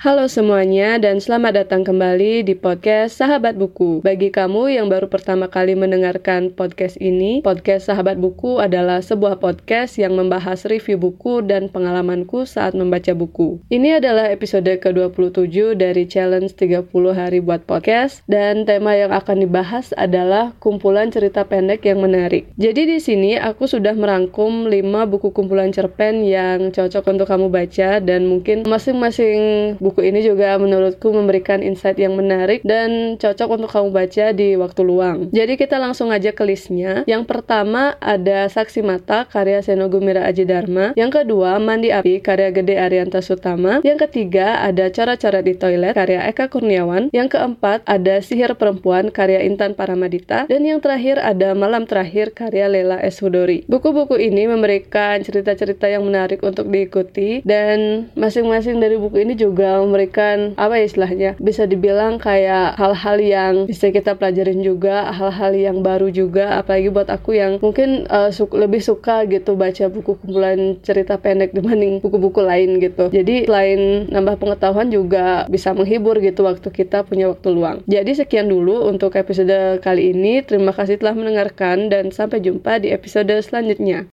Halo semuanya dan selamat datang kembali di podcast Sahabat Buku. Bagi kamu yang baru pertama kali mendengarkan podcast ini, podcast Sahabat Buku adalah sebuah podcast yang membahas review buku dan pengalamanku saat membaca buku. Ini adalah episode ke-27 dari challenge 30 hari buat podcast dan tema yang akan dibahas adalah kumpulan cerita pendek yang menarik. Jadi di sini aku sudah merangkum 5 buku kumpulan cerpen yang cocok untuk kamu baca dan mungkin masing-masing buku ini juga menurutku memberikan insight yang menarik dan cocok untuk kamu baca di waktu luang. Jadi kita langsung aja ke listnya. Yang pertama ada Saksi Mata karya Seno Gumira Aji Dharma. Yang kedua Mandi Api karya Gede Arianta Sutama. Yang ketiga ada Cara-Cara di Toilet karya Eka Kurniawan. Yang keempat ada Sihir Perempuan karya Intan Paramadita. Dan yang terakhir ada Malam Terakhir karya Lela S. Hudori. Buku-buku ini memberikan cerita-cerita yang menarik untuk diikuti dan masing-masing dari buku ini juga memberikan apa ya istilahnya bisa dibilang kayak hal-hal yang bisa kita pelajarin juga hal-hal yang baru juga apalagi buat aku yang mungkin uh, su lebih suka gitu baca buku kumpulan cerita pendek dibanding buku-buku lain gitu. Jadi selain nambah pengetahuan juga bisa menghibur gitu waktu kita punya waktu luang. Jadi sekian dulu untuk episode kali ini. Terima kasih telah mendengarkan dan sampai jumpa di episode selanjutnya